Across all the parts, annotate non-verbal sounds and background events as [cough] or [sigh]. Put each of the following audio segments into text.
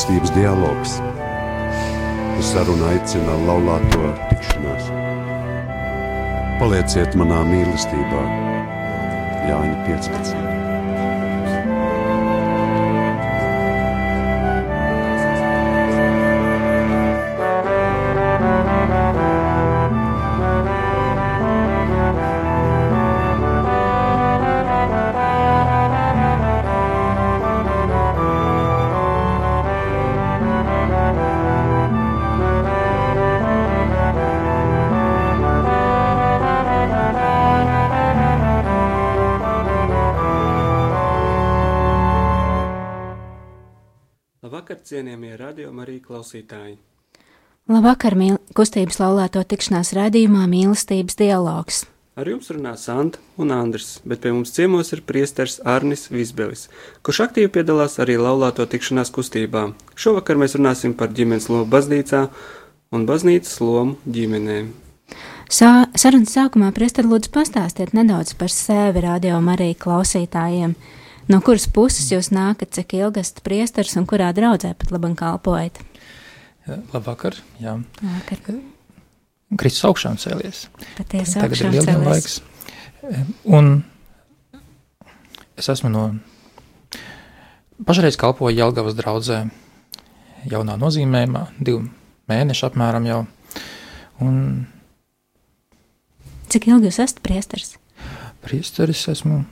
mīlestības dialogs. Uz sarunu aicina laulāto tikšanās. Palieciet manā mīlestībā, Jāņa 15. Klausītāji. Labvakar, mīl... kustības laulāto tikšanās raidījumā mīlestības dialogs. Ar jums runā Santa un Andris, bet pie mums ciemos ir priesteris Arnis Visbelis, kurš aktīvi piedalās arī laulāto tikšanās kustībā. Šovakar mēs runāsim par ģimenes lomu baznīcā un baznīcas lomu ģimenēm. Sā, sarunas sākumā priesteri lūdzu pastāstiet nedaudz par sevi rādījumā arī klausītājiem. No kuras puses jūs nākat, cik ilgi esat priesteris un kurā draudzē pat labam kalpojat? Labvakar, jā. Vakar. Kristus augšām cēlies. Patiesi Tagad ir augšām lieldienu cēlies. laiks. Un es esmu no pašreiz kalpoju Jelgavas draudzē jaunā nozīmējumā, divu mēnešu apmēram jau. Un Cik ilgi jūs esat priesteris? priesteris esmu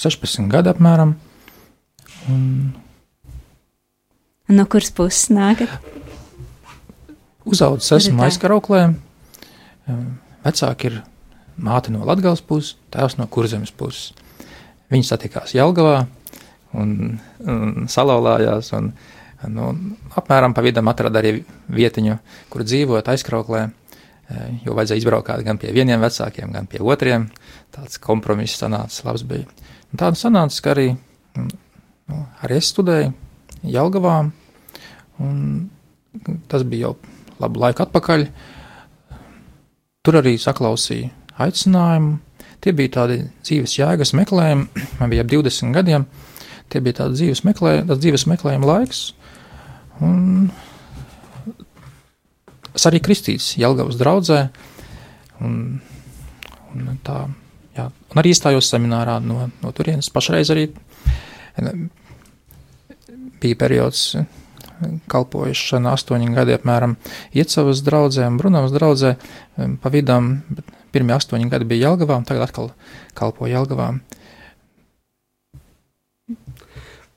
16 gadu apmēram. Un Un no kuras puses nākat? Ir esmu aizkarauklē. Vecāki ir māte no Latgales puses, tēvs no Kurzemes puses. Viņi satikās Jelgavā un, un salauzās. Un, nu, apmēram pa vidam atrada arī vietiņu, kur dzīvot aizkrauklē. eh, Jo vajadzēja izbraukt gan pie vieniem vecākiem, gan pie otriem. Tāds kompromiss sanāca, labs bija. Un tāda sanāca, ka arī, nu, arī es studēju Jelgavā. Un tas bija jau labu laiku atpakaļ. Tur arī saklausīju aicinājumu. Tie bija tādi dzīves jēgas meklējumi. [clears throat] Man bija ap 20 gadiem. Tie bija tādi dzīves, meklē, tāds dzīves meklējuma laiks. Un es arī kristīts Jelgavas draudzē. Un, un tā, jā, un arī iestājos seminārā no, no turienes. Pašreiz arī eh, bija periods kalpošana astoņi gadi apmēram Iecavas draudzē un Brunavas draudzē. Pa vidam pirmie astoņi gadi bija Jelgavā, un tagad atkal kalpo Jelgavā.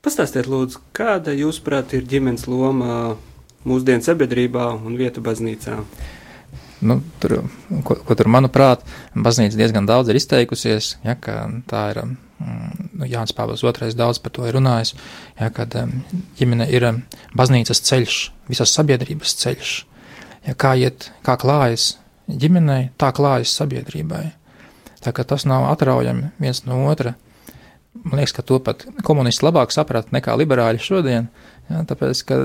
Pastāstiet, lūdzu, kāda jūsuprāt ir ģimenes loma mūsdienu sabiedrībā un vieta baznīcā? Nu, tur, ko, ko tur, manuprāt, baznīca diezgan daudz ir izteikusies, ja, ka tā ir, mm, nu, Jānis Pāvils II daudz par to ir runājis, ja, kad um, ģimene ir um, baznīcas ceļš, visas sabiedrības ceļš, ja, kā iet, kā klājas ģimenei, tā klājas sabiedrībai. Tā kā tas nav atraujami viens no otra. Man liekas, ka to pat komunisti labāk saprata nekā liberāļi šodien, ja, tāpēc, ka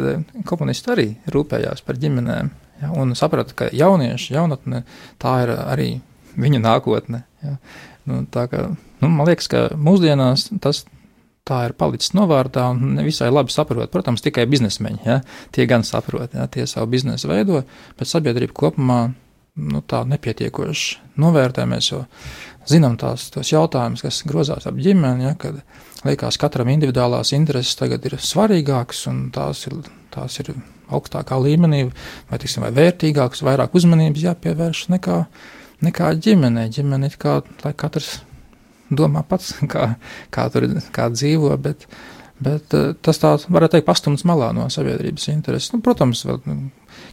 komunisti arī rūpējās par ģimenēm, ja, un saprata, ka jaunieši, jaunatne, tā ir arī viņa nākotne. Ja. Nu, tā kā, nu, man liekas, ka mūsdienās tas tā ir palicis novārtā un ne visai labi saprot. Protams, tikai biznesmeņi, ja, tie gan saprot, ja, tie savu biznesu veido, bet sabiedrība kopumā nu, tā nepietiekoši novērtē. Mēs jau zinām tās, tos jautājumus, kas grozās ap ģimeni, ja, kad liekas, katram individuālās intereses tagad ir svarīgākas un tās ir, tās ir augstākā līmenī, vai, tiksim, vai vērtīgākas, vairāk uzmanības jāpievērš nekā, nekā ģimenei. Ģimene ir kā, lai katrs domā pats, [laughs] kā, kā tur kā dzīvo, bet, bet eh, tas tā, varētu teikt, pastumts malā no sabiedrības intereses. Nu, protams, vēl, nu,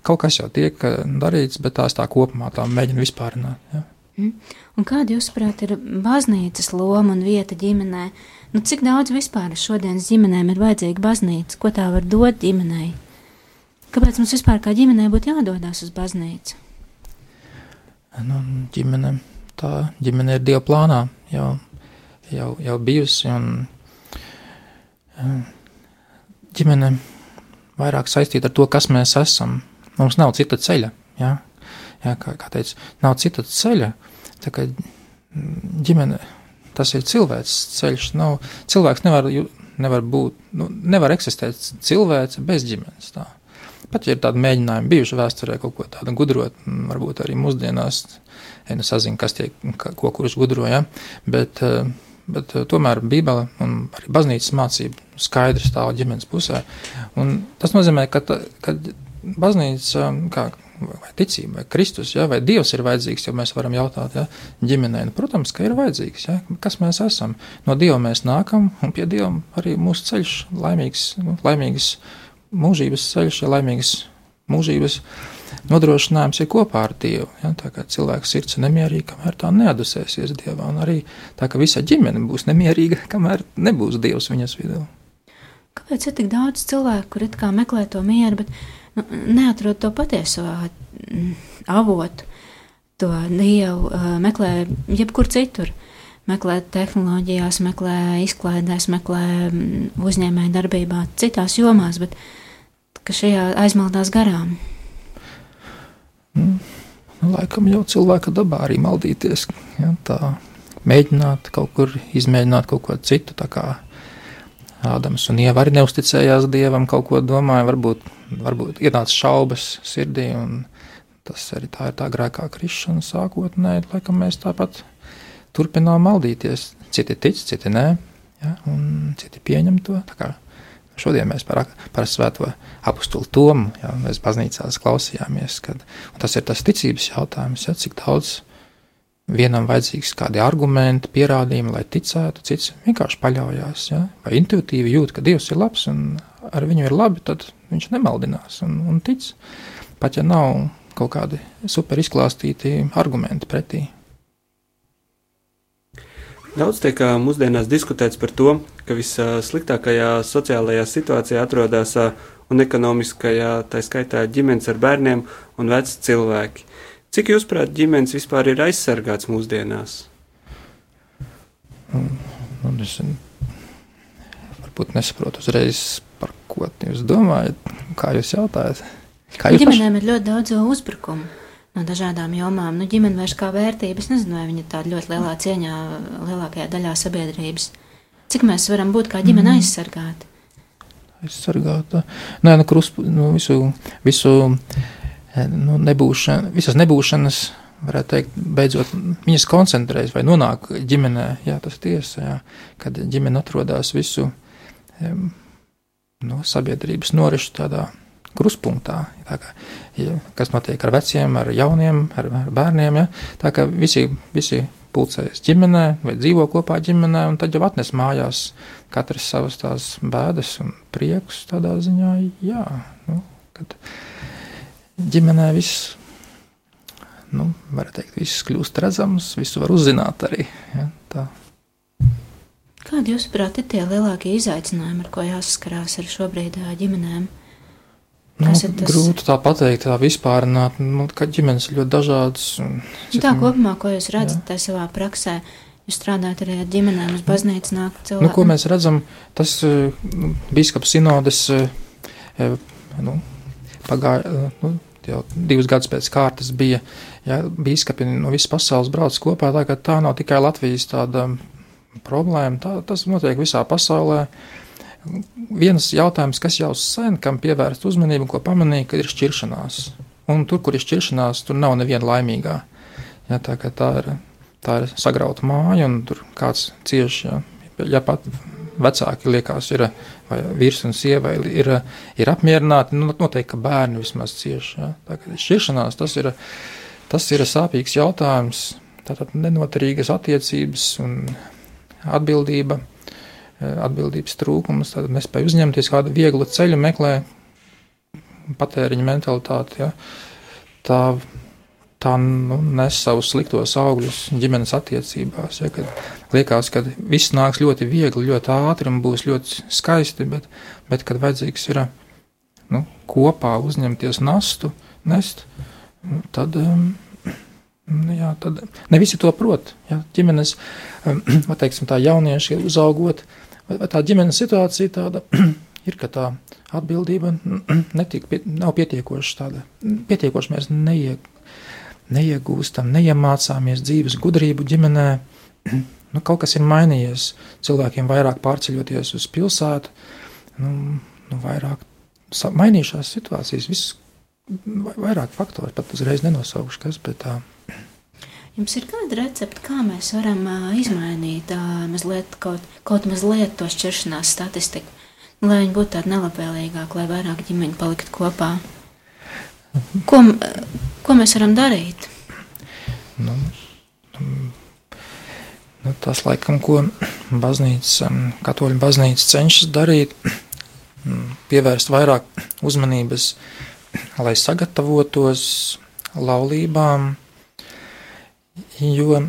kaut kas jau tiek eh, darīts, bet tās tā kopumā tā mēģina vispārināt. Ja. Mm. Un kāda, jūsuprāt, ir baznīcas loma un vieta ģimenē? Nu, cik daudz vispār šodienas ģimenēm ir vajadzīga baznīca? Ko tā var dot ģimenei? Kāpēc mums vispār kā ģimenei būtu jādodas uz baznīcu? Nu, ģimene, tā ģimene ir Dieva plānā jau, jau, jau bijusi. Un, eh, ģimene vairāk saistīta ar to, kas mēs esam. Mums nav cita ceļa. Ja? Ja, kā, kā teicu, nav cita ceļa. Tā kā ģimene, tas ir cilvēks ceļš. Nav, cilvēks nevar nevar būt, nu, nevar eksistēt cilvēce bez ģimenes. Tā. Pat ja ir tādi mēģinājumi bijuši vēsturē kaut ko tādu gudrot, varbūt arī mūsdienās, ja nu sazina, kas tiek, ko kurš gudroja, bet, bet tomēr Bībele un arī baznīcas mācība skaidri stāv ģimenes pusē. Un tas nozīmē, ka, ta, ka baznīca, kā vai ticība, vai Kristus, ja, vai Dievs ir vajadzīgs, jo mēs varam jautāt, ja, ģimenei. Nu, protams, ka ir vajadzīgs, ja, kas mēs esam. No Dieva mēs nākam, un pie Dieva arī mūsu ceļš, laimīgs, laimīgs mūžības ceļš, ja laimīgs mūžības nodrošinājums ir kopā ar Dievu. Ja, tā kā cilvēks sirds ir nemierīga, kamēr tā neadusēsies Dievā, un arī tā, ka visa ģimene būs nemierīga, [laughs] kamēr nebūs Dievs viņas vidū. Kāpēc ir tik daudz cilvēku, kur it kā meklē to mieru, bet nu, neatrod to patieso mm, avotu, to dievu, meklē jebkur citur. Meklē tehnoloģijās, meklē izklaidēs, meklē mm, uzņēmēju darbībā, citās jomās, bet ka šajā aizmaldās garām. Mm. Nu, laikam jau cilvēka dabā arī maldīties. Ja, tā mēģināt kaut kur izmēģināt kaut ko citu. Tā kā Ādams un Ieva arī neusticējās Dievam, kaut ko domāja, varbūt varbūt ienāca šaubas sirdī, un tas arī tā ir tā grēkā krišana sākotnēji, laikam mēs tāpat turpinām maldīties. Citi tic, citi nē, ja, un citi pieņem to. Šodien mēs par, par svēto apakstuli Tomu, ja, mēs baznīcās klausījāmies, kad tas ir tas ticības jautājums, ja, cik daudz vienam vajadzīgs kādi argumenti, pierādījumi, lai ticētu, cits vienkārši paļaujas, ja, vai intuitīvi jūt, ka Dievs ir labs un ar viņu ir labi, tad viņš nemaldinās un, un tic, pat ja nav kaut kādi super izklāstīti argumenti pretī. Daudz tiek mūsdienās diskutēts par to, ka vissliktākajā sociālajā situācijā atrodas un ekonomiskajā, tā skaitā ģimenes ar bērniem un veci cilvēki. Cik jūs prāt ģimenes vispār ir aizsargāts mūsdienās? Un, un es varbūt nesaprotu uzreiz Par ko jūs domājat? Kā jūs jautājat? Kā jūs Ģimenēm paši... ir ļoti daudz uzbrukumu no dažādām jomām. Nu, ģimene vairs kā vērtība, es nezinu, vai viņa ir tāda ļoti lielā cieņā lielākajā daļā sabiedrības. Cik mēs varam būt kā ģimene mm. aizsargāti? Aizsargāta. Nē, nu, krus, nu visu, visu eh, nu, nebūšana, visas nebūšanas, varētu teikt, beidzot viņas koncentrējas vai nonāk ģimenē. Jā, tas tiesa, jā, kad ģimene atrodas visu. Nu, sabiedrības norišu tādā kruspunktā. Tā kā, ja, kas notiek ar veciem, ar jauniem, ar, ar bērniem. Ja? Tā kā visi, visi pulcējas ģimenē vai dzīvo kopā ģimenē, un tad jau atnes mājās katrs savas tās bēdas un priekus tādā ziņā, jā, nu, kad ģimenē viss, nu, var teikt, viss kļūst redzams, visu var uzzināt arī, ja, tā. Kādi, jūsuprāt, ir tie lielākie izaicinājumi, ar ko jāsaskarās ar šobrīd ģimenēm? Nu, tas... Grūti tā pateikt, tā vispārināt, nu, ka ģimenes ir ļoti dažādas. Citam... Tā kopumā, ko jūs redzat tā savā praksē, jūs strādājat arī ar ģimenēm, uz baznīcu nāk cilvēki. Nu, ko mēs redzam, tas nu, bīskaps sinodes, nu, pagāja, nu, jau divus gadus pēc kārtas bija, ja bīskapi no visas pasaules brauc kopā, tā tā nav tikai Latvijas tāda problēma. Tā, tas notiek visā pasaulē. Viens jautājums, kas jau sen, kam pievērst uzmanību, ko pamanīja, ka ir šķiršanās. Un tur, kur ir šķiršanās, tur nav neviena laimīgā. Ja, tā, tā, ir, tā ir sagrauta māja, un tur kāds cieši. Ja, ja pat vecāki liekas, ir, vīrs un sieva ir, ir apmierināti, nu, noteikti, ka bērni vismaz cieši. Ja. Tā kā šķiršanās tas ir, tas ir sāpīgs jautājums, tātad nenoturīgas attiecības un atbildība, atbildības trūkums, tad nespēja uzņemties kādu vieglu ceļu, meklē patēriņa mentalitāti. Ja. Tā, tā nu, nes savus sliktos augļus ģimenes attiecībās. Ja, kad liekas, ka viss nāks ļoti viegli, ļoti ātri un būs ļoti skaisti, bet, bet kad vajadzīgs ir nu, kopā uzņemties nastu, nest, nu, tad. Um, Nu, jā, tad ne visi to prot. Jā, ģimenes, vai [clears throat] teiksim, tā jaunieši uzaugot, vai, vai tā ģimenes situācija tāda [clears throat] ir, ka tā atbildība [clears throat] netiek, nav pietiekoša tāda, pietiekoši mēs neieg, neiegūstam, neiemācāmies dzīves gudrību ģimenē, [clears throat] nu, kaut kas ir mainījies. Cilvēkiem vairāk pārceļoties uz pilsētu, nu, nu, vairāk mainījušās situācijas, viss vairāk faktori, pat uzreiz nenosaukšu, kas, bet tā. Jums ir kāda recepte, kā mēs varam izmainīt mazliet, kaut, kaut mazliet to šķiršanās statistiku, lai viņi būtu tādi nelabvēlīgāki, lai vairāk ģimeņu paliktu kopā? Ko, ko mēs varam darīt? Nu, nu, tas, laikam, ko baznīca, katoļu baznīca cenšas darīt, pievērst vairāk uzmanības, lai sagatavotos laulībām, jo,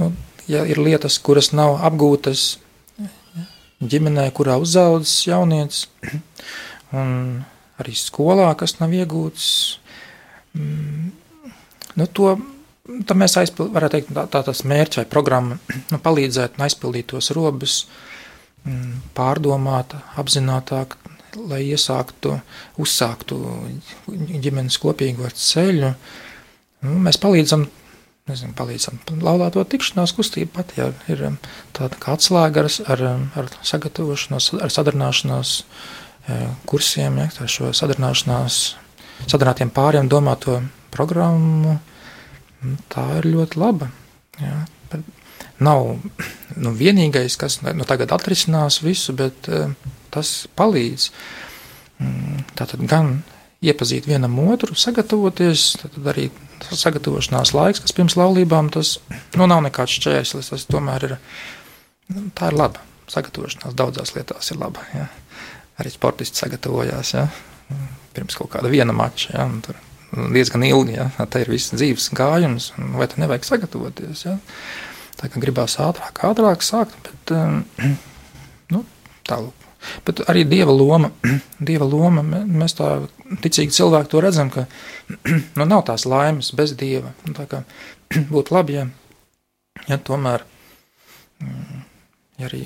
nu, ja ir lietas, kuras nav apgūtas ģimenē, kurā uzaudzis jaunietis, un arī skolā, kas nav iegūts, mm, nu, to tad mēs aizpildām, varētu teikt, tā, tā tas mērķis vai programma nu, palīdzēt un aizpildīt tos robus, mm, pārdomāt, apzinātāk, lai iesāktu, uzsāktu ģimenes kopīgo ceļu. Nu, mēs palīdzam, nezinu, palīdzam laulāto tikšanās kustību pat, ja ir um, tāda kā atslēga ar, ar, um, ar sagatavošanos, ar sadarināšanās e, kursiem, ja, ar šo sadarināšanās, sadarinātiem pāriem domāto programmu, nu, tā ir ļoti laba. Ja. Nav nu, vienīgais, kas nu, tagad atrisinās visu, bet uh, tas palīdz. Mm, tātad gan iepazīt vienam otru, sagatavoties, tad arī sagatavošanās laiks, kas pirms laulībām, tas nu, nav nekāds šķērslis. Tas tomēr ir, nu, ir laba. Sagatavošanās daudzās lietās ir laba. Ja. Arī sportisti sagatavojās ja. pirms kaut kāda viena mača. Ja, tur diezgan ilgi. Ja. Tā ir viss dzīves gājums, vai tam nevajag sagatavoties. Ja. Tā kā gribās ātrāk, ātrāk sākt, bet [clears throat] nu, tālāk. Bet arī dieva loma, [clears throat] dieva loma mēs tā ticīgi cilvēki to redzam, ka [clears throat] nu, nav tās laimes bez dieva. Nu, tā kā [clears throat] būtu labi, ja, ja tomēr mm, ja arī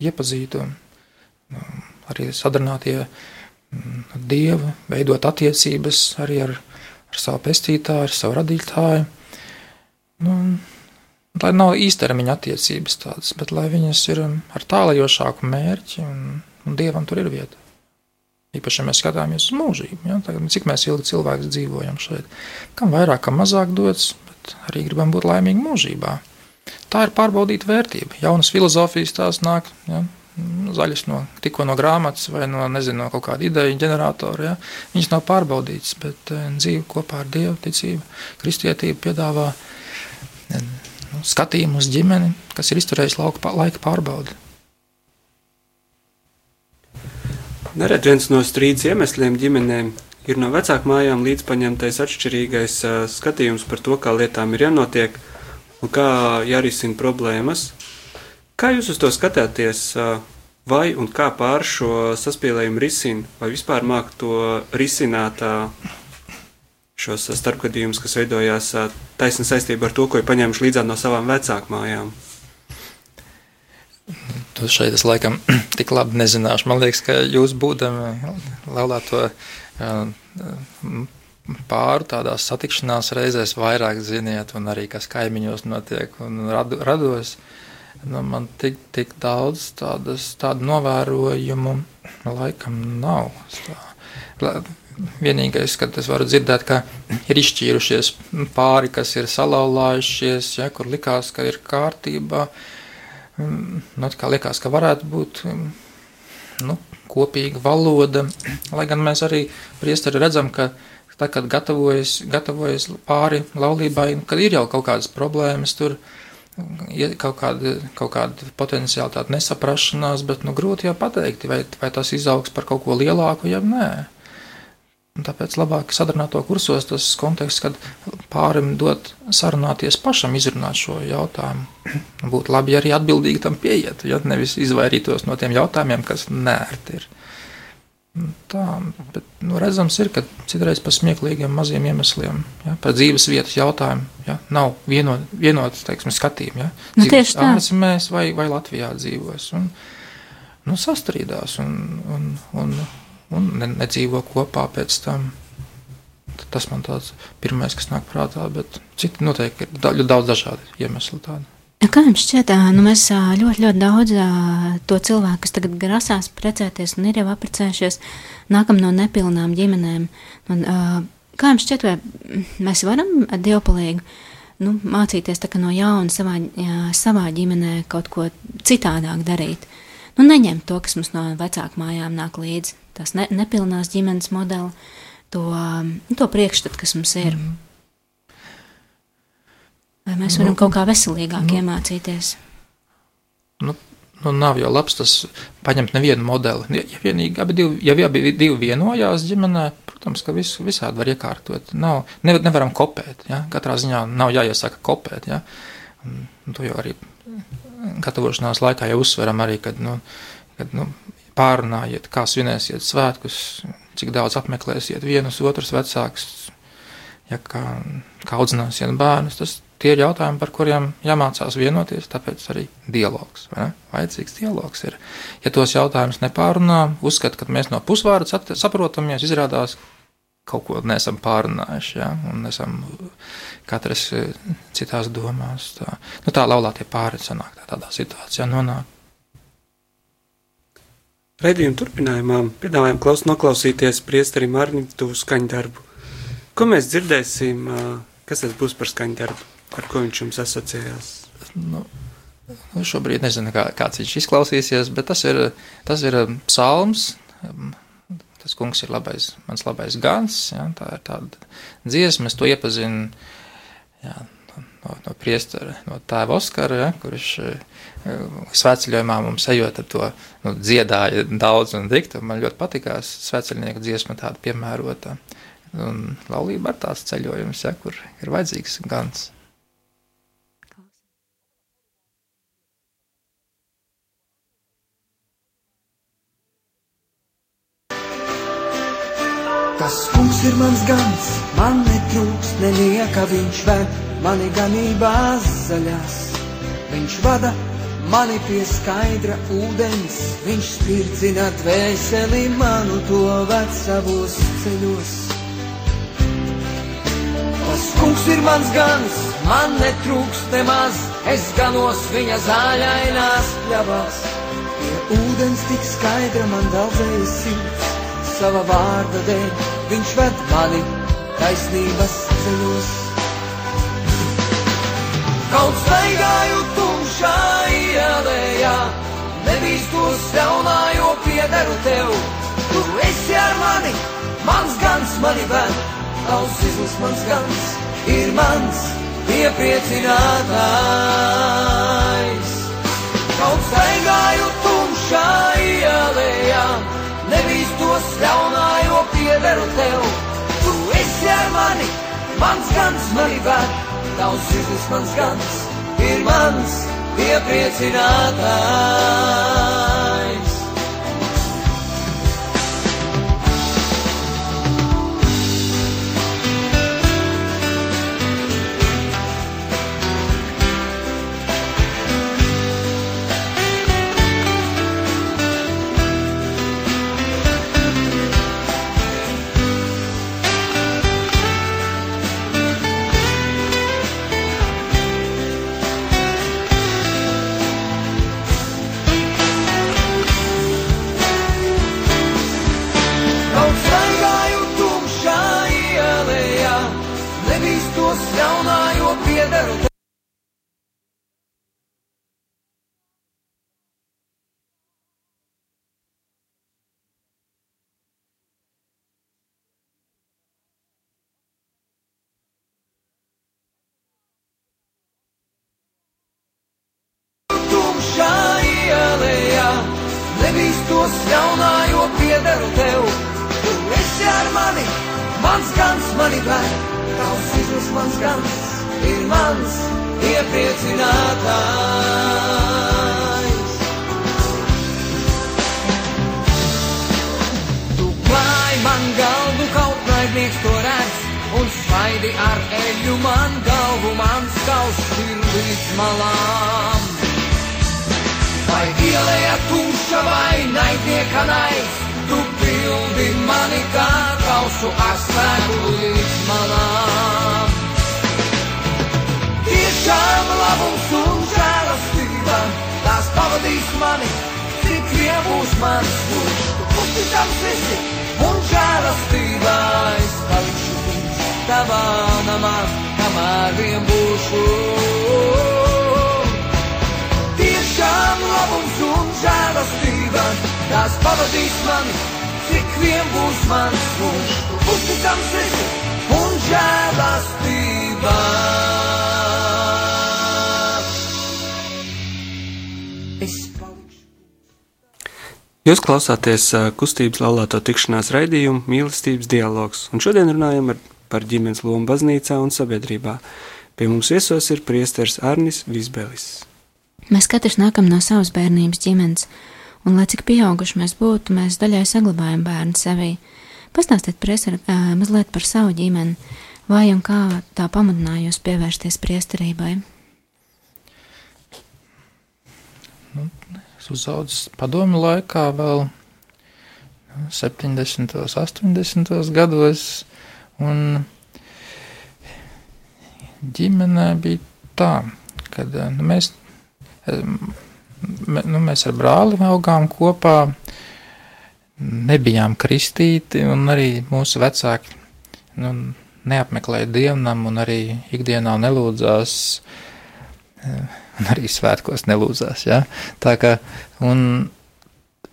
iepazītu nu, arī sadarinātie mm, dievu, veidot attiecības arī ar, ar savu pestītāju, ar savu radītāju. Nu, lai nav īstermiņa attiecības tādas, bet lai viņas ir ar tālajošāku mērķi, un, un dievam tur ir vieta. Īpaši, ja mēs skatāmies uz mūžību, ja, tagad, cik ilgi cilvēks dzīvojam šeit. Kam vairāk, kam mazāk dots, bet arī gribam būt laimīgi mūžībā. Tā ir pārbaudīta vērtība. Jaunas filozofijas tās nāk, ja, zaļas no tikko no grāmatas vai no, nezinu, no kaut kāda ideja ģeneratora. Ja. Viņas nav pārbaudītas, bet eh, dzīve kopā ar Dievu ticību, kristietību piedāvā nu, skatījumu uz ģimeni, kas ir izturējis lauka, laika pārbaudi. Neredz viens no strīdus iemesliem ģimenēm ir no vecāku mājām līdzpaņemtais atšķirīgais uh, skatījums par to, kā lietām ir jānotiek un kā jārisina problēmas. Kā jūs uz to skatāties, uh, vai un kā pār šo saspīlējumu risina, vai vispār māk to risināt uh, šos starpgadījumus, kas veidojās taisni saistībā ar to, ko ir paņēmuši līdzā no savām vecāku mājām. Šeit es laikam [clears throat] tik labi nezināšu. Man liekas, ka jūs būdami laulāto pāru tādās satikšanās reizēs vairāk ziniet, un arī kas kaimiņos notiek un radu, rados. Nu, man tik, tik daudz tādas, tādu novērojumu laikam nav. Vienīgais, kad es varu dzirdēt, ka ir izšķīrušies pāri, kas ir salauzājušies, ja, kur likās, ka ir kārtībā. Nu, kā likās, ka varētu būt nu, kopīga valoda, lai gan mēs arī priesteri redzam, ka tad, kad gatavojas, gatavojas pāri laulībai, kad ir jau kaut kādas problēmas tur, kaut kāda, kaut kāda potenciāli tāda nesaprašanās, bet nu, grūti jau pateikt, vai, vai tas izaugs par kaut ko lielāku, ja nē. Un tāpēc labāk sadarināto kursos tas konteksts, kad pārim dot sarunāties pašam, izrunāt šo jautājumu. [clears throat] Būtu labi, ja arī atbildīgi tam pieiet, ja nevis izvairītos no tiem jautājumiem, kas nērti ir. Tā, bet nu, redzams, ir, ka citreiz par smieklīgiem maziem iemesliem, ja, par dzīves vietas jautājumu, ja, nav vienot, vienotas, teiksim, skatījumi. Ja, nu, tieši tā. Ārzemēs vai, vai Latvijā dzīvos. Un, nu, sastrīdās un, un, un un ne, nedzīvo kopā pēc tam. Tas man tāds pirmais, kas nāk prātā, bet citi noteikti ir daudz, daudz dažādi iemesli tādi. Kā jums šķiet, nu mēs ļoti, ļoti daudz to cilvēku, kas tagad grasās precēties un ir jau apprecējušies, nākam no nepilnām ģimenēm. Un, kā jums šķiet, vai mēs varam dievpalīgi nu, mācīties no jauna savā, savā ģimenē kaut ko citādāk darīt? Nu, neņemt to, kas mums no vecāku mājām nāk līdzi, tās ne, nepilnās ģimenes modeli, to, nu, to priekšstatu, kas mums ir. Mm. Vai mēs varam kaut kā veselīgāk nu, iemācīties? Nu, nu, nav jau labs tas paņemt nevienu modeli. Ja, vienīgi, abi divi, ja abi divi vienojās ģimenē, protams, ka visu visādi var iekārtot. Nav, ne, nevaram kopēt. Ja? Katrā ziņā nav jāiesaka kopēt. Ja? Un, un to jau arī gatavošanās laikā jau uzsveram arī, kad, nu, kad nu, pārunājiet, kā svinēsiet svētkus, cik daudz apmeklēsiet vienus otrus vecākus, ja kā, kā audzināsiet bērnus. Tas tie ir jautājumi, par kuriem jāmācās vienoties, tāpēc arī dialogs. Vai Vajadzīgs dialogs ir. Ja tos jautājumus nepārunā, uzskat, ka mēs no pusvārdas saprotamies, izrādās kaut ko nesam pārunājuši, ja, un esam katrs eh, citās domās. Tā, nu, tā laulātie pāri sanāk tā, tādā situācijā nonāk. Redījuma turpinājumā piedāvājam klaus, noklausīties priesterim Arnītu skaņdarbu. Ko mēs dzirdēsim, kas tas būs par skaņdarbu? Ar ko viņš jums asociējās? Nu, nu šobrīd nezinu, kā, kāds viņš izklausīsies, bet tas ir, tas ir psalms. Tas kungs ir labais, mans labais gans. Ja, tā ir tāda dziesma, es to iepazinu ja, no, no priestara, no tēva Oskara, ja, kurš uh, svētceļojumā mums ejot ar to nu, dziedāja daudz un diktu. Man ļoti patikās svētceļnieku dziesma tāda piemērota. Un laulība ar tāds ceļojums, ja, kur ir vajadzīgs gans. Tas kungs ir mans gans, man netrūks nenieka, viņš ved mani ganībās zaļās. Viņš vada mani pie skaidra ūdens, viņš spirdzina dvēseli manu to ved savos ceļos. Tas kungs ir mans gans, man netrūks nemaz, es ganos viņa zāļainās pļavās. Pie ūdens tik skaidra man daudzējas sirds sava vārda dēļ, viņš ved mani taisnības ceļos. Kaut staigāju tumšā ielējā, nebīstos ļaunā, jo piederu tev. Tu esi ar mani, mans gans mani ved, tavs izlis mans gans ir mans iepriecinātājs. Kaut staigāju tumšā ielējā, nebīstos ļaunā, jo piederu tev. Tu esi ar mani, mans gans mani ved, tavs sirdis mans gans ir mans iepriecinātājs. Mani vēr, tavs izlis mans gans ir mans iepriecinātājs. Tu klāj man galvu, kaut naidnieks to redz, un smaidi ar eļu man galvu, mans kauss ir līdz malām. Vai ielēja tumša vai naidnieka naids, pildi mani kā kausu ar spēku līdz malām. Tiešām labums un žēl. pavadīs mani, cik vien būs mans. Tu uzticams esi un žēlastībā es palikšu tavā namā, kamēr vien būšu. Tiešām labums un žēlastība, tās pavadīs mani, cik vien būs mans mūžs. Uzticams esi un žēlastībā. Jūs klausāties kustības laulāto tikšanās raidījumu mīlestības dialogs, un šodien runājam ar, par ģimenes lomu baznīcā un sabiedrībā. Pie mums viesos ir priesteris Arnis Visbelis. Mēs katrs nākam no savas bērnības ģimenes, un, lai cik pieauguši mēs būtu, mēs daļai saglabājam bērnu sevī. Pastāstiet, priesteri, ā, mazliet par savu ģimeni, vai un kā tā pamudināja jūs pievērsties priesterībai. Es uzaugu padomu laikā, vēl 70. un 80. gados, un ģimenē bija tā, ka nu, mēs, nu, mēs ar brāli augām kopā, nebijām kristīti, un arī mūsu vecāki nu, neapmeklēja dievnam, un arī ikdienā nelūdzās un arī svētkos nelūdzās. Ja? Tā kā, un,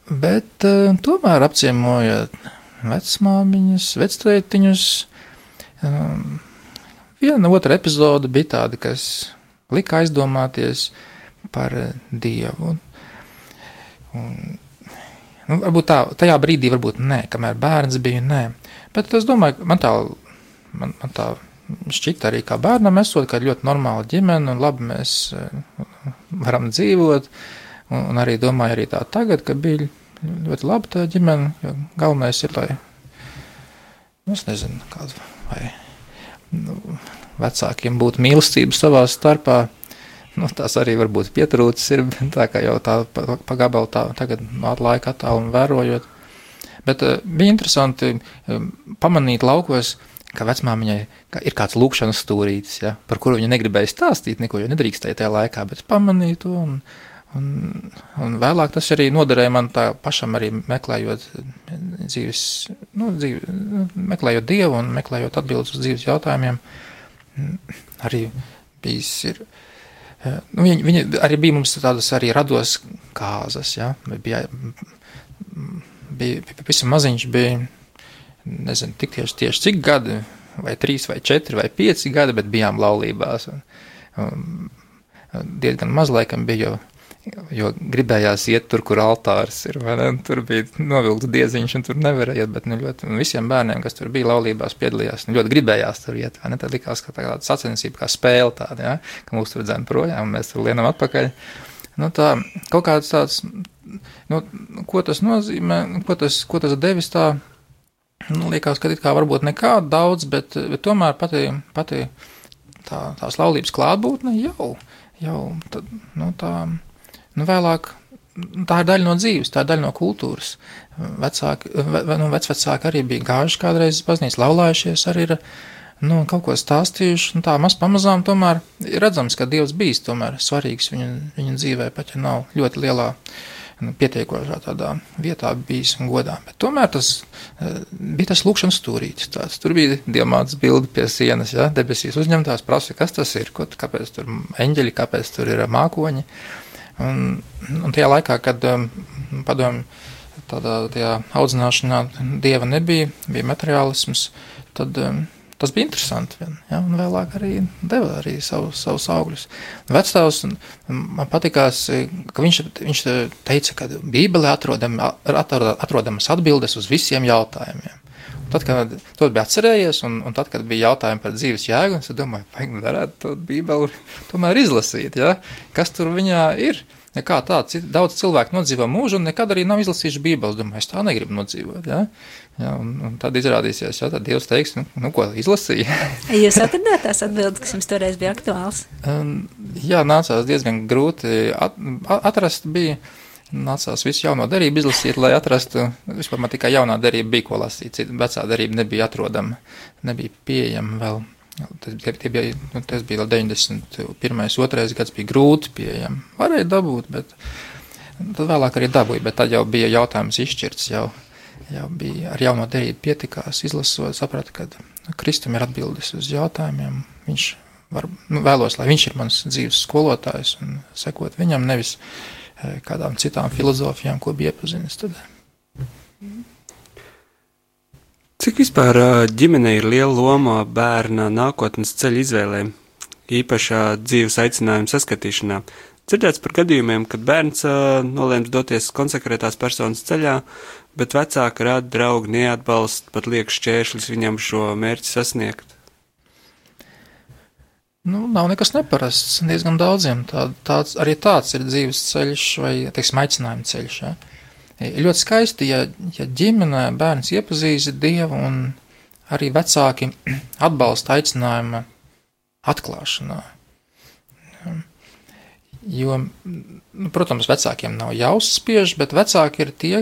bet uh, tomēr apciemojot vecmāmiņas, vectētiņus, um, viena otra epizode bija tāda, kas lika aizdomāties par eh, Dievu. Un, nu, varbūt tā, tajā brīdī, varbūt nē, kamēr bērns bija, nē. Bet es domāju, man tā, man, man tā šķita arī kā bērnam, esot, ka ļoti normāla ģimene un labi mēs eh, varam dzīvot. Un, un arī domāju, arī tā tagad, ka bija ļoti laba tā ģimene. Jo galvenais ir, lai, nu, es nezinu, kāda vai nu, vecākiem būtu mīlestība savā starpā. Nu, tās arī varbūt pietrūcis ir, tā kā jau tā pa, pa gabalu tā tagad no laika attālu un vērojot. Bet uh, bija interesanti um, pamanīt laukos, ka vecmāmiņai ka ir kāds lūkšanas stūrītis, ja, par kuru viņa negribēja stāstīt, neko jau nedrīkstēja tajā laikā, bet pamanīja to. Un, un, un vēlāk tas arī noderēja man tā pašam arī meklējot dzīves, nu, dzīve, nu, meklējot dievu un meklējot atbildes uz dzīves jautājumiem. Arī bijis ir. eh, Nu, viņi, viņi arī bija mums tādas arī rados kāzas, ja, bija, bija pavisam maziņš, bija, nezinu, tik tieši, tieši cik gadi, vai trīs, vai četri, vai pieci gadi, bet bijām laulībās. Un, un diezgan maz laikam bija, jo, jo gribējās iet tur, kur altārs ir? Tur bija novilkts dieziņš, un tur nevarēja iet, bet nu, ļoti, un visiem bērniem, kas tur bija laulībās, piedalījās, nu, ļoti gribējās tur iet? Tad likās, ka tā tāda sacensība, kā spēle tāda, ja? ka mūs tur dzēn projām, un mēs tur lienam atpakaļ. Nu, tā kaut kāds tāds, nu, ko tas nozīmē, ko tas, ko tas devis tā, nu, liekas, ka it kā varbūt nekā daudz, bet, bet tomēr pati, pati tā, tās laulības klātbūtne jau, jau tad, nu, tā, nu, vēlāk, tā ir daļa no dzīves, tā ir daļa no kultūras. Vecāki, ve, nu, vecvecāki arī bija gājuši kādreiz uz baznīcu, laulājušies arī ir, nu, kaut ko stāstījuši, un tā maz pamazām tomēr ir redzams, ka Dievs bijis tomēr svarīgs viņa, viņa dzīvē, pat ja nav ļoti lielā nu, pietiekošā tādā vietā bijis un godā. Bet tomēr tas eh, bija tas lūkšanas stūrītis. Tāds. Tur bija diamāts bildi pie sienas, ja, debesīs uzņemtās, prasa, kas tas ir, ko, kāpēc tur eņģeļi, kāpēc tur ir mākoņi. Un, un tajā laikā, kad um, padomju tādā audzināšanā dieva nebija, bija materiālisms, tad um, tas bija interesanti. vien, Ja, un vēlāk arī deva arī savu, savus augļus. Vecstāvs man patikās, eh, ka viņš, viņš teica, ka Bībelē atrodam, atrod, atrodamas atbildes uz visiem jautājumiem. Tad, kad to bija atcerējies, un, un tad, kad bija jautājumi par dzīves jēgu, es domāju, vai varētu to Bībeli [laughs] tomēr izlasīt, ja? kas tur viņā ir. Nekā tā, daudz cilvēku nodzīvo mūžu, un nekad arī nav izlasījuši Bībeles. Domāju, es tā negribu nodzīvot. Ja? Ja, un, un tad izrādīsies, ja tad Dievs teiks, nu, nu ko izlasīja. [laughs] Jūs atradāt tās atbildes, kas jums toreiz bija aktuāls? Um, Jā, nācās diezgan grūti at, atrast. Bija. Nācās visu jauno darību izlasīt, lai atrastu. Vispār man tikai jaunā darība bija ko lasīt. Vecā darība nebija atrodama, nebija pieejama vēl. Tas, tie, tie bija, nu, tas bija 91. 2. gads, bija grūti pieejama. Varēja dabūt, bet Tad vēlāk arī dabūju, bet tad jau bija jautājums izšķirts. Jau, jau bija ar jauno derību pietikās, izlasot, sapratu, ka Kristum ir atbildes uz jautājumiem. Viņš var, nu, vēlos, lai viņš ir mans dzīves skolotājs un sekot viņam, nevis eh, kādām citām filozofijām, ko bija iepazinis. Tad. Cik vispār ā, ģimenei ir liela loma bērna nākotnes ceļa izvēlē, īpašā dzīves aicinājuma saskatīšanā? Dzirdēts par gadījumiem, kad bērns nolēms doties konsekrētās personas ceļā, bet vecāki rāda draugi neatbalst, pat liek šķēršļus viņam šo mērķi sasniegt. Nu, nav nekas neparasts. Diezgan daudziem tā, tāds, arī tāds ir dzīves ceļš vai, teiksim, aicinājuma ceļš. Ja? Ļoti skaisti, ja, ja ģimenē bērns iepazīst Dievu un arī vecāki [clears throat] atbalsta aicinājuma atklāšanā. Jo, nu, protams, vecākiem nav jāuzspiež, bet vecāki ir tie,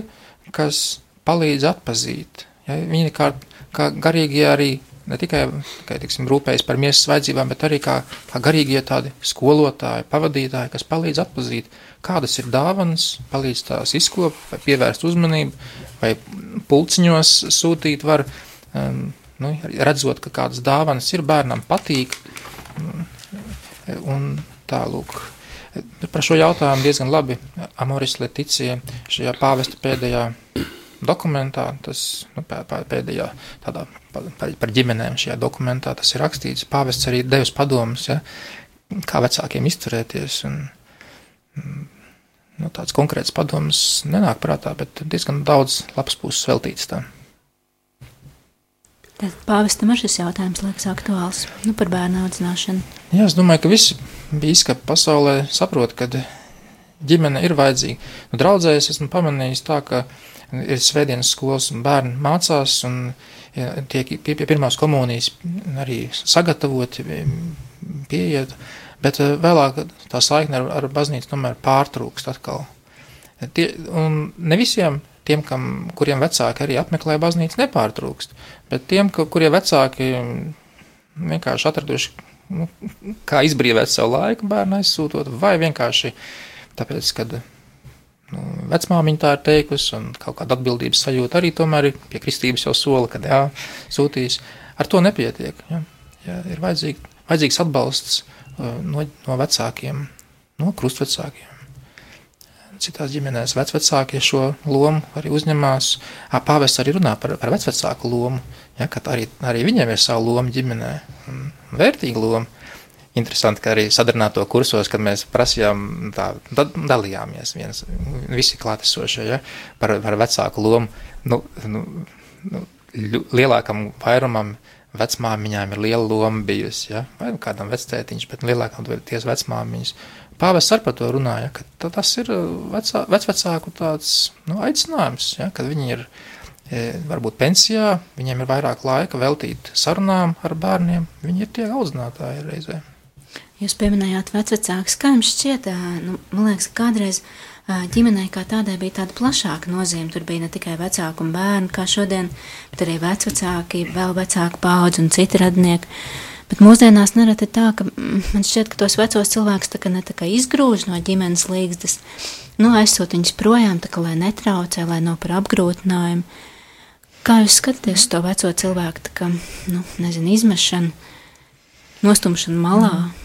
kas palīdz atpazīt. Ja, viņi kā, kā garīgie arī ne tikai, tikai tiksim, rūpējas par miesas vajadzībām, bet arī kā, kā garīgie tādi skolotāji, pavadītāji, kas palīdz atpazīt, kādas ir dāvanas, palīdz tās izkopt, vai pievērst uzmanību, vai pulciņos sūtīt var, um, nu, redzot, ka kādas dāvanas ir bērnam patīk, un tālūk. Par šo jautājumu diezgan labi Amoris Leticija šajā pāvesta pēdējā dokumentā, tas nu, pēdējā tādā par, par ģimenēm šajā dokumentā tas ir rakstīts. Pāvests arī devis padomus, ja, kā vecākiem izturēties. Un, nu, tāds konkrēts padoms nenāk prātā, bet diezgan daudz labs puses veltīts tam. Tad pāvestam ar šis jautājums liekas aktuāls nu, par bērnu audzināšanu. Jā, es domāju, ka visi bīskapi pasaulē saprot, ka ģimene ir vajadzīga. Nu, draudzēs esmu pamanījis tā, ka ir svētdienas skolas un bērni mācās un ja, tiek pie, pie pirmās komunijas arī sagatavoti, pieiet, bet eh, vēlāk tā saikne ar, ar baznīcu tomēr pārtrūkst atkal. Tie, un ne visiem tiem, kam, kuriem vecāki arī apmeklē baznīcu, nepārtrūkst, bet tiem, kuriem vecāki vienkārši atraduši, nu, kā izbrīvēt savu laiku bērnu aizsūtot, vai vienkārši tāpēc, ka nu, vecmāmiņa tā ir teikusi, un kaut kāda atbildības sajūta arī tomēr ir pie kristības jau sola, kad jā, sūtīs. Ar to nepietiek. Ja, ja ir vajadzīg, vajadzīgs atbalsts uh, no, no vecākiem, no krustvecākiem citās ģimenēs vecvecākie šo lomu arī uzņemās. Pāvests arī runā par, par vecvecāku lomu, ja, arī, arī viņiem ir sava loma ģimenē, vērtīga loma. Interesanti, ka arī sadarbināto kursos, kad mēs prasījām, tā da, dalījāmies viens, visi klātesošie ja, par, par vecāku lomu. Nu, nu, nu, lielākam vairumam vecmāmiņām ir liela loma bijusi, ja, vai nu kādam vectētiņš, bet lielākam tiesa vecmāmiņas. Pāvests ar par to runāja, ka tas ir uh, vecā, vecvecāku tāds nu, aicinājums, ja, kad viņi ir e, varbūt pensijā, viņiem ir vairāk laika veltīt sarunām ar bērniem, viņi ir tie audzinātāji reizē. Jūs pieminējāt vecvecākus, kā jums šķiet, nu, man liekas, ka kādreiz ģimenei kā tādai bija tāda plašāka nozīme. Tur bija ne tikai vecāku un bērnu, kā šodien, bet arī vecvecāki, vēl vecāku paudzi un citi radinieki. Bet mūsdienās nereti tā, ka mm, man šķiet, ka tos vecos cilvēkus tā kā ne tā kā izgrūž no ģimenes līgstas, nu, aizsūt viņus projām, tā kā lai netraucē, lai nav par apgrūtinājumu. Kā jūs skatāties uz to veco cilvēku, tā kā, nu, nezinu, izmešanu, nostumšanu malā? Mm.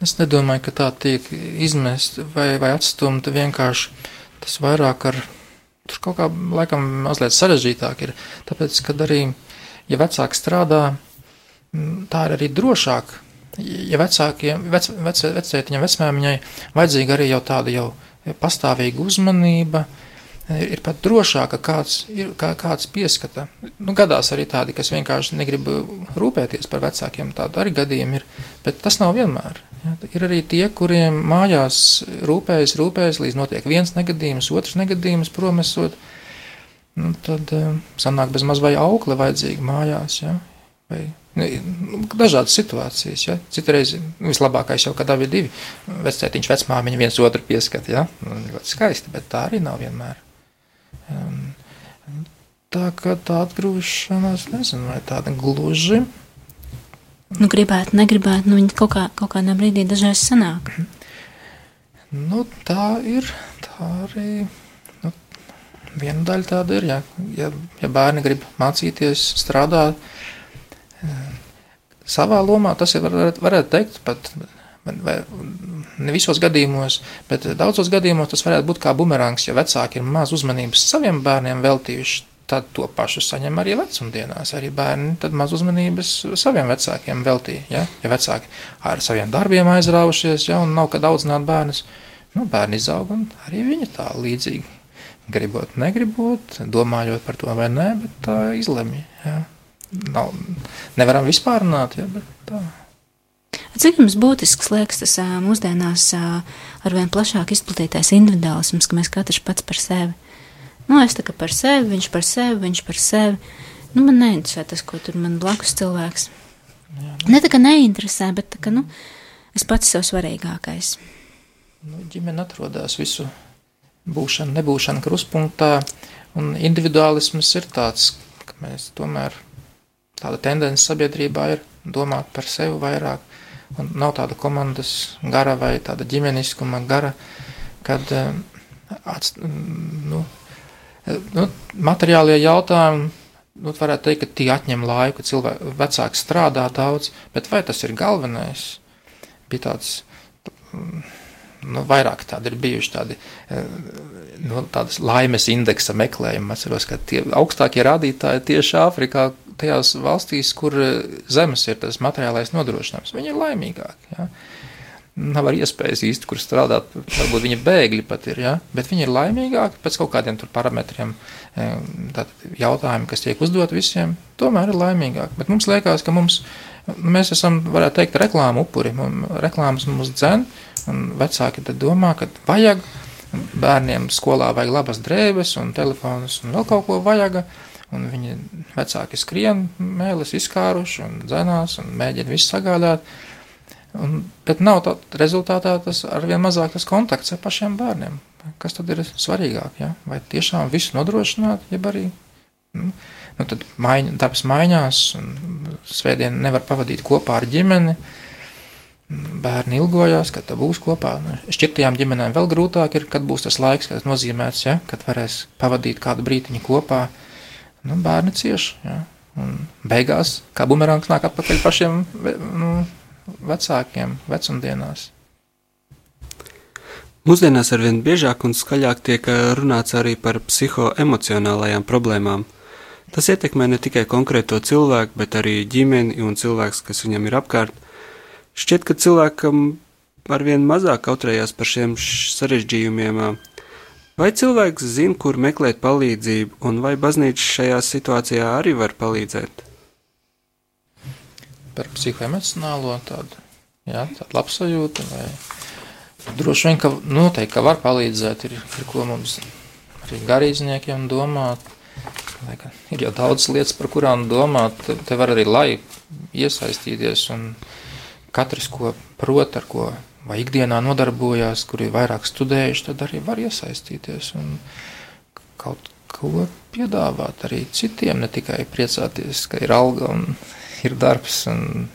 Es nedomāju, ka tā tiek izmest vai, vai atstumta vienkārši tas vairāk ar, tur kaut kā laikam mazliet sarežģītāk ir, tāpēc, kad arī, ja vecāki strādā, tā ir arī drošāk. Ja vecākiem, vec, vec, vecētiņam, vecmāmiņai vajadzīga arī jau tāda jau pastāvīga uzmanība, ir pat drošāk, ka kāds, ir, kā, kāds pieskata. Nu, gadās arī tādi, kas vienkārši negrib rūpēties par vecākiem, tādi arī gadījumi ir, bet tas nav vienmēr. Ja, ir arī tie, kuriem mājās rūpējas, rūpējas, līdz notiek viens negadījums, otrs negadījums promesot, nu, tad uh, sanāk bez maz vai aukle vajadzīga mājās, ja, vai Nu, dažādas situācijas. Ja? Citreiz vislabākais jau, kad abi ir divi vecētiņš, vecmāmiņa viens otru pieskat. Ja? Nu, ļoti skaisti, bet tā arī nav vienmēr. Um, tā kā tā atgrūšanās, nezinu, vai tāda gluži. Nu, gribētu, negribētu, nu viņi kaut, kā, kaut kādā brīdī dažreiz sanāk. Nu, tā ir, tā arī nu, viena daļa tāda ir. Ja, ja, ja bērni grib mācīties, strādāt eh, savā lomā, tas ir varētu, varētu teikt pat. Vai, ne visos gadījumos, bet daudzos gadījumos tas varētu būt kā bumerāns, ja vecāki ir maz uzmanības saviem bērniem veltījuši tad to pašu saņem arī vecumdienās. Arī bērni tad maz uzmanības saviem vecākiem veltīja. Ja, ja vecāki ar saviem darbiem aizraujušies, ja, un nav kad audzināt bērnus, nu, bērni izaug un arī viņi tā līdzīgi. Gribot, negribot, domājot par to vai nē, bet tā izlemj. Ja. Nav, nevaram vispār runāt, ja, bet tā. Cik jums būtisks liekas tas mūsdienās arvien plašāk izplatītais individuālisms, ka mēs katrs pats par sevi? Nu, es tā kā par sevi, viņš par sevi, viņš par sevi. Nu, man neinteresē tas, ko tur man blakus cilvēks. Jā, nu. Ne tā kā neinteresē, bet tā kā, nu, es pats sev svarīgākais. Nu, ģimene atrodas visu būšanu, nebūšanu kruspunktā, un individuālisms ir tāds, ka mēs tomēr tāda tendence sabiedrībā ir domāt par sevi vairāk, un nav tāda komandas gara vai tāda ģimeniskuma gara, kad, atst, nu, nu, materiālie jautājumi, nu, varētu teikt, ka tie atņem laiku, cilvēki vecāki strādā daudz, bet vai tas ir galvenais? Bija tāds, nu, vairāk tādi ir bijuši tādi, nu, tādas laimes indeksa meklējumi. Atceros, ka tie augstākie rādītāji tieši Āfrikā, tajās valstīs, kur zemes ir tas materiālais nodrošinājums, viņi ir laimīgāki. Ja? Nav arī iespējas īsti, kur strādāt. Varbūt viņi bēgļi pat ir, ja? bet viņi ir laimīgāki pēc kaut kādiem parametriem. Jautājumi, kas tiek uzdot visiem, tomēr ir laimīgāki. Bet mums liekas, ka mums, mēs esam, varētu teikt, reklāmu upuri. Reklāmas mums dzen, un vecāki domā, ka vajag bērniem skolā vajag labas drēbes un telefonus un vēl kaut ko vajag. Un viņi vecāki skrien, mēlis izkāruši un dzenās un mēģina visu sagādāt. Un, bet nav tā rezultātā tas arvien mazāk tas kontakts ar pašiem bērniem. Kas tad ir svarīgāk? Ja? Vai tiešām visu nodrošināt, jeb arī nu, nu tad maiņ, darbs maiņās, un svētdienu nevar pavadīt kopā ar ģimeni. Bērni ilgojās, kad būs kopā. Nu, šķirtajām ģimenēm vēl grūtāk ir, kad būs tas laiks, kas nozīmēts, ja, kad varēs pavadīt kādu brīdiņu kopā. Nu, bērni cieši. Ja, un beigās, kā bumerāns nāk atpakaļ pašiem nu, vecākiem vecumdienās. Mūsdienās arvien biežāk un skaļāk tiek eh, runāts arī par psihoemocionālajām problēmām. Tas ietekmē ne tikai konkrēto cilvēku, bet arī ģimeni un cilvēks, kas viņam ir apkārt. Šķiet, ka cilvēkam arvien mazāk kautrējās par šiem sarežģījumiem. Vai cilvēks zina, kur meklēt palīdzību, un vai baznīca šajā situācijā arī var palīdzēt? Par psihoemocionālo tādu, jā, tādu labsajūtu. Vai... Droši vien, ka noteikti ka var palīdzēt, ir, ir ko mums arī garīdzniekiem domāt. Lai, ir jau daudz lietas, par kurām domāt, te var arī lai iesaistīties un katrs, ko prot, ar ko vai ikdienā nodarbojās, kuri vairāk studējuši, tad arī var iesaistīties un kaut ko piedāvāt arī citiem, ne tikai priecāties, ka ir alga un ir darbs un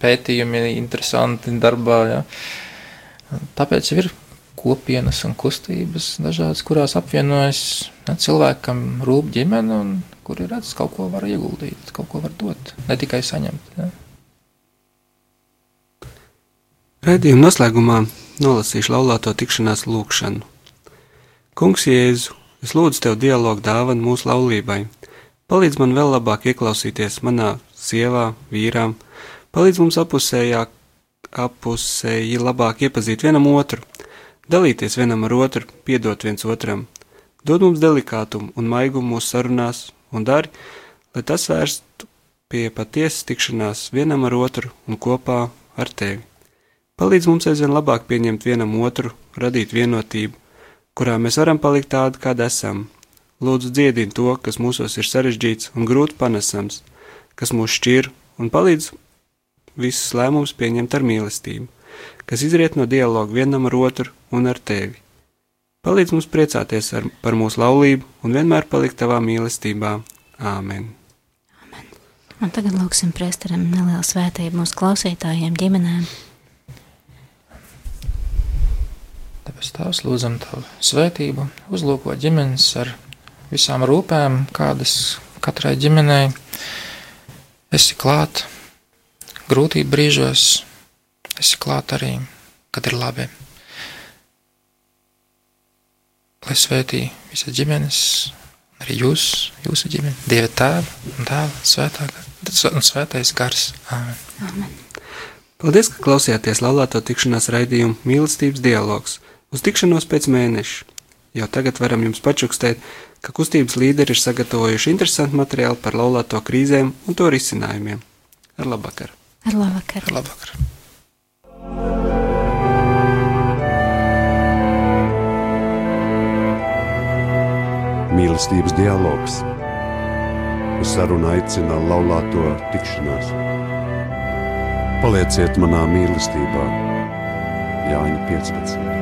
pētījumi interesanti darbā. Ja. Tāpēc ir kopienas un kustības dažādas, kurās apvienojas ja, cilvēkam rūp ģimene un kuri redz, kaut ko var ieguldīt, kaut ko var dot, ne tikai saņemt. Ja. Raidījuma noslēgumā nolasīšu laulāto tikšanās lūgšanu. Kungs Jēzu, es lūdzu tev dialogu dāvanu mūsu laulībai. Palīdz man vēl labāk ieklausīties manā sievā, vīrām, palīdz mums apusējā, apusēji labāk iepazīt vienam otru, dalīties vienam ar otru, piedot viens otram, dod mums delikātumu un maigumu mūsu sarunās un dari, lai tas vērstu pie patiesas tikšanās vienam ar otru un kopā ar tevi. Palīdz mums aizvien labāk pieņemt vienam otru, radīt vienotību, kurā mēs varam palikt tādi, kādi esam. Lūdzu, dziedini to, kas mūsos ir sarežģīts un grūti panesams kas mūs šķir un palīdz visus lēmumus pieņemt ar mīlestību, kas izriet no dialoga vienam ar otru un ar tevi. Palīdz mums priecāties ar, par mūsu laulību un vienmēr palikt tavā mīlestībā. Āmen! Amen. Un tagad lūksim priesteram nelielu svētību mūsu klausītājiem, ģimenēm. Tāpēc Tēvs, lūdzam Tavu svētību, uzlūko ģimenes ar visām rūpēm, kādas katrai ģimenei esi klāt grūtību brīžos, esi klāt arī, kad ir labi. Lai svētī visas ģimenes, arī jūs, jūsu ģimene, Dieva tēva un tēva svētākā un svētais gars. Āmen. Amen. Paldies, ka klausījāties laulāto tikšanās raidījumu mīlestības dialogs. Uz tikšanos pēc mēneša. Jau tagad varam jums pačukstēt, ka kustības līderi ir sagatavojuši interesantu materiālu par laulāto krīzēm un to risinājumiem. Ar labvakar! Ar labvakar! Labvakar! Mīlestības dialogs. Uz sarunu aicina laulāto tikšanās. Palieciet manā mīlestībā, Jāņa 15.